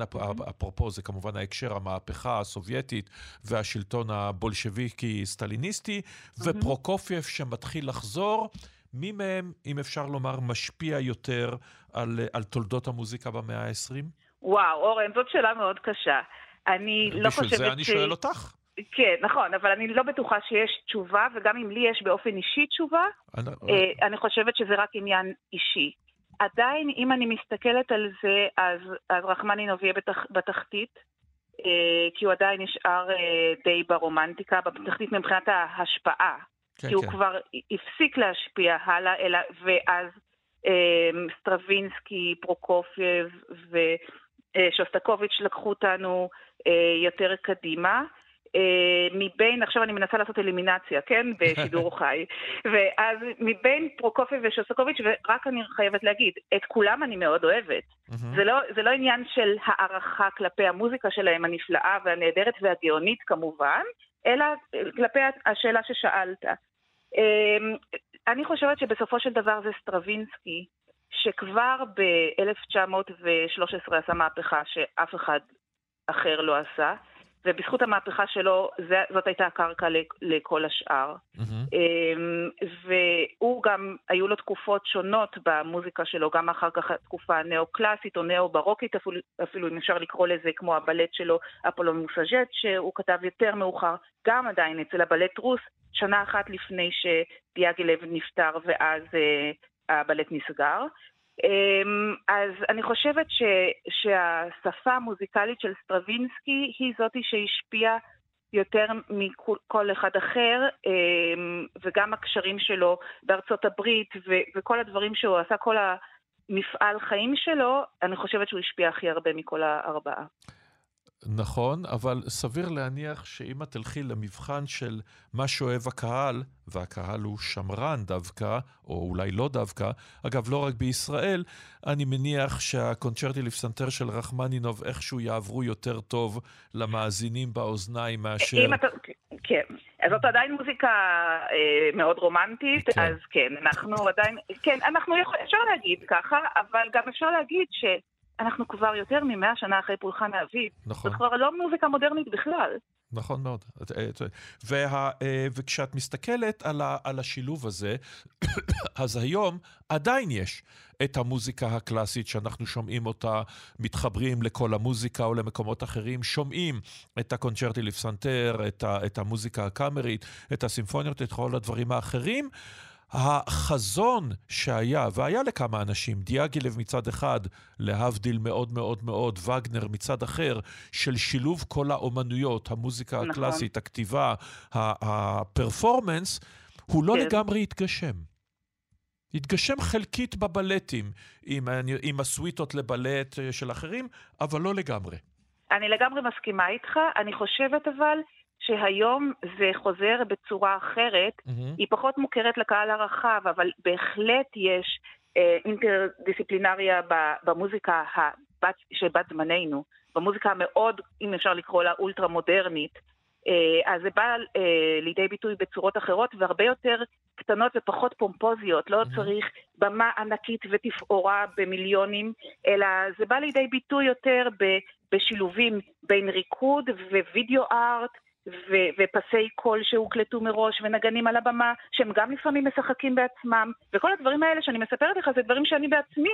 אפרופו, זה כמובן ההקשר, המהפכה הסובייטית והשלטון הבולשביקי-סטליניסטי. ופרוקופייב שמתחיל לחזור. מי מהם, אם אפשר לומר, משפיע יותר על, על תולדות המוזיקה במאה ה-20? וואו, אורן, זאת שאלה מאוד קשה. אני לא חושבת. בשביל זה אני שואל אותך. כן, נכון, אבל אני לא בטוחה שיש תשובה, וגם אם לי יש באופן אישי תשובה, אני, אה, אני חושבת שזה רק עניין אישי. עדיין, אם אני מסתכלת על זה, אז, אז רחמנינוב יהיה בתח, בתחתית, אה, כי הוא עדיין נשאר אה, די ברומנטיקה, בתחתית מבחינת ההשפעה. כן, כי הוא כן. כבר הפסיק להשפיע הלאה, אלא, ואז אה, סטרווינסקי, פרוקופייב ושוסטקוביץ' לקחו אותנו אה, יותר קדימה. אה, מבין, עכשיו אני מנסה לעשות אלימינציה, כן? בשידור <laughs> חי. ואז מבין פרוקופייב ושוסטקוביץ', ורק אני חייבת להגיד, את כולם אני מאוד אוהבת. זה, לא, זה לא עניין של הערכה כלפי המוזיקה שלהם הנפלאה והנהדרת והגאונית כמובן, אלא כלפי השאלה ששאלת. אמ, אני חושבת שבסופו של דבר זה סטרווינסקי, שכבר ב-1913 עשה מהפכה שאף אחד אחר לא עשה. ובזכות המהפכה שלו, זאת הייתה הקרקע לכל השאר. Mm-hmm. והוא גם, היו לו תקופות שונות במוזיקה שלו, גם אחר כך התקופה הנאו-קלאסית או נאו-ברוקית, אפילו, אפילו אם אפשר לקרוא לזה, כמו הבלט שלו, אפולון מוסאז'ט, שהוא כתב יותר מאוחר, גם עדיין אצל הבלט רוס, שנה אחת לפני שדיאגילב נפטר ואז uh, הבלט נסגר. אמ, אז אני חושבת ש, שהשפה המוזיקלית של סטרווינסקי היא זאתי שהשפיעה יותר מכל אחד אחר, אמ, וגם הקשרים שלו בארצות הברית ו, וכל הדברים שהוא עשה, כל המפעל חיים שלו, אני חושבת שהוא השפיע הכי הרבה מכל הארבעה. נכון, אבל סביר להניח שאם את תלכי למבחן של מה שאוהב הקהל, והקהל הוא שמרן דווקא, או אולי לא דווקא, אגב, לא רק בישראל, אני מניח שהקונצ'רטי לפסנתר של רחמנינוב איכשהו יעברו יותר טוב למאזינים באוזניים מאשר... אתה... כן, אז זאת עדיין מוזיקה אה, מאוד רומנטית, כן. אז כן, אנחנו עדיין... כן, אנחנו יכול... אפשר להגיד ככה, אבל גם אפשר להגיד ש... אנחנו כבר יותר ממאה שנה אחרי פולחן האביב. נכון. זאת כבר לא מוזיקה מודרנית בכלל. נכון מאוד. וה, וכשאת מסתכלת על, ה, על השילוב הזה, <coughs> אז היום עדיין יש את המוזיקה הקלאסית שאנחנו שומעים אותה, מתחברים לכל המוזיקה או למקומות אחרים, שומעים את הקונצ'רטי לפסנתר, את, ה, את המוזיקה הקאמרית, את הסימפוניות, את כל הדברים האחרים. החזון שהיה, והיה לכמה אנשים, דיאגילב מצד אחד, להבדיל מאוד מאוד מאוד, וגנר מצד אחר, של שילוב כל האומנויות, המוזיקה נכון. הקלאסית, הכתיבה, הפרפורמנס, הוא לא כן. לגמרי התגשם. התגשם חלקית בבלטים, עם, עם הסוויטות לבלט אה, של אחרים, אבל לא לגמרי. אני לגמרי מסכימה איתך, אני חושבת אבל שהיום זה חוזר בצורה אחרת, mm-hmm. היא פחות מוכרת לקהל הרחב, אבל בהחלט יש אה, אינטרדיסציפלינריה במוזיקה הבת, של בת זמננו, במוזיקה המאוד, אם אפשר לקרוא לה, אולטרה מודרנית. אה, אז זה בא אה, לידי ביטוי בצורות אחרות והרבה יותר קטנות ופחות פומפוזיות. לא mm-hmm. צריך במה ענקית ותפאורה במיליונים, אלא זה בא לידי ביטוי יותר בשילובים בין ריקוד ווידאו ארט. ו- ופסי קול שהוקלטו מראש, ונגנים על הבמה, שהם גם לפעמים משחקים בעצמם, וכל הדברים האלה שאני מספרת לך, זה דברים שאני בעצמי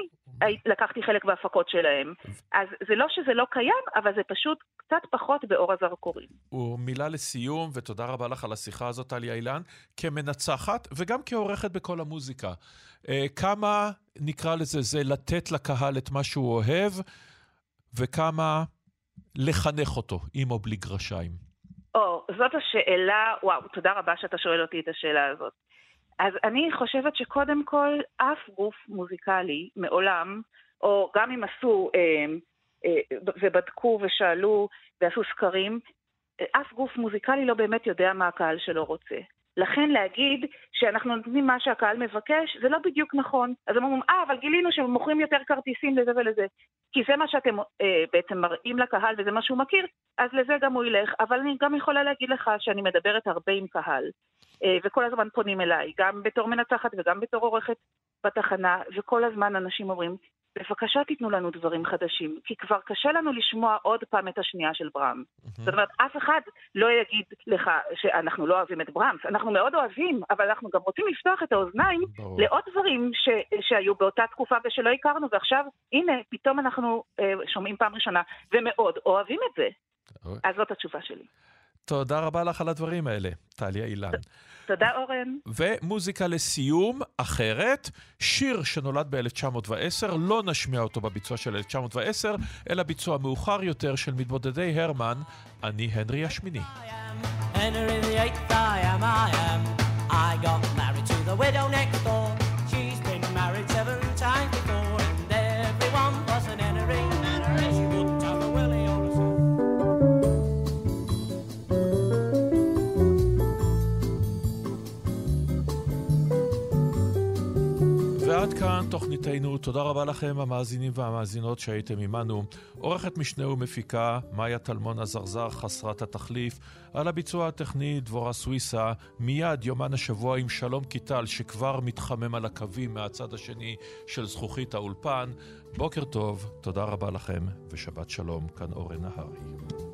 לקחתי חלק בהפקות שלהם. אז זה לא שזה לא קיים, אבל זה פשוט קצת פחות באור הזרקורים. ומילה לסיום, ותודה רבה לך על השיחה הזאת, טליה אילן, כמנצחת וגם כעורכת בכל המוזיקה. אה, כמה, נקרא לזה, זה לתת לקהל את מה שהוא אוהב, וכמה לחנך אותו, עם או בלי גרשיים. או, זאת השאלה, וואו, תודה רבה שאתה שואל אותי את השאלה הזאת. אז אני חושבת שקודם כל, אף גוף מוזיקלי מעולם, או גם אם עשו אה, אה, ובדקו ושאלו ועשו סקרים, אף גוף מוזיקלי לא באמת יודע מה הקהל שלו רוצה. לכן להגיד שאנחנו נותנים מה שהקהל מבקש, זה לא בדיוק נכון. אז הם אומרים, אה, אבל גילינו שהם מוכרים יותר כרטיסים לזה ולזה. כי זה מה שאתם אה, בעצם מראים לקהל וזה מה שהוא מכיר, אז לזה גם הוא ילך. אבל אני גם יכולה להגיד לך שאני מדברת הרבה עם קהל, אה, וכל הזמן פונים אליי, גם בתור מנצחת וגם בתור עורכת בתחנה, וכל הזמן אנשים אומרים, בבקשה תיתנו לנו דברים חדשים, כי כבר קשה לנו לשמוע עוד פעם את השנייה של ברם. Mm-hmm. זאת אומרת, אף אחד לא יגיד לך שאנחנו לא אוהבים את ברמס, אנחנו מאוד אוהבים, אבל אנחנו גם רוצים לפתוח את האוזניים ברור. לעוד דברים ש, שהיו באותה תקופה ושלא הכרנו, ועכשיו, הנה, פתאום אנחנו אה, שומעים פעם ראשונה, ומאוד אוהבים את זה. אז זאת התשובה שלי. תודה רבה לך על הדברים האלה, טליה אילן. תודה, אורן. ומוזיקה לסיום, אחרת, שיר שנולד ב-1910, לא נשמיע אותו בביצוע של 1910, אלא ביצוע מאוחר יותר של מתבודדי הרמן, אני הנרי השמיני. Henry the eighth I am, I am. תוכניתנו. תודה רבה לכם, המאזינים והמאזינות שהייתם עמנו. עורכת משנה ומפיקה, מאיה טלמון הזרזר חסרת התחליף. על הביצוע הטכני, דבורה סוויסה. מיד יומן השבוע עם שלום קיטל, שכבר מתחמם על הקווים מהצד השני של זכוכית האולפן. בוקר טוב, תודה רבה לכם, ושבת שלום, כאן אורן נהרי.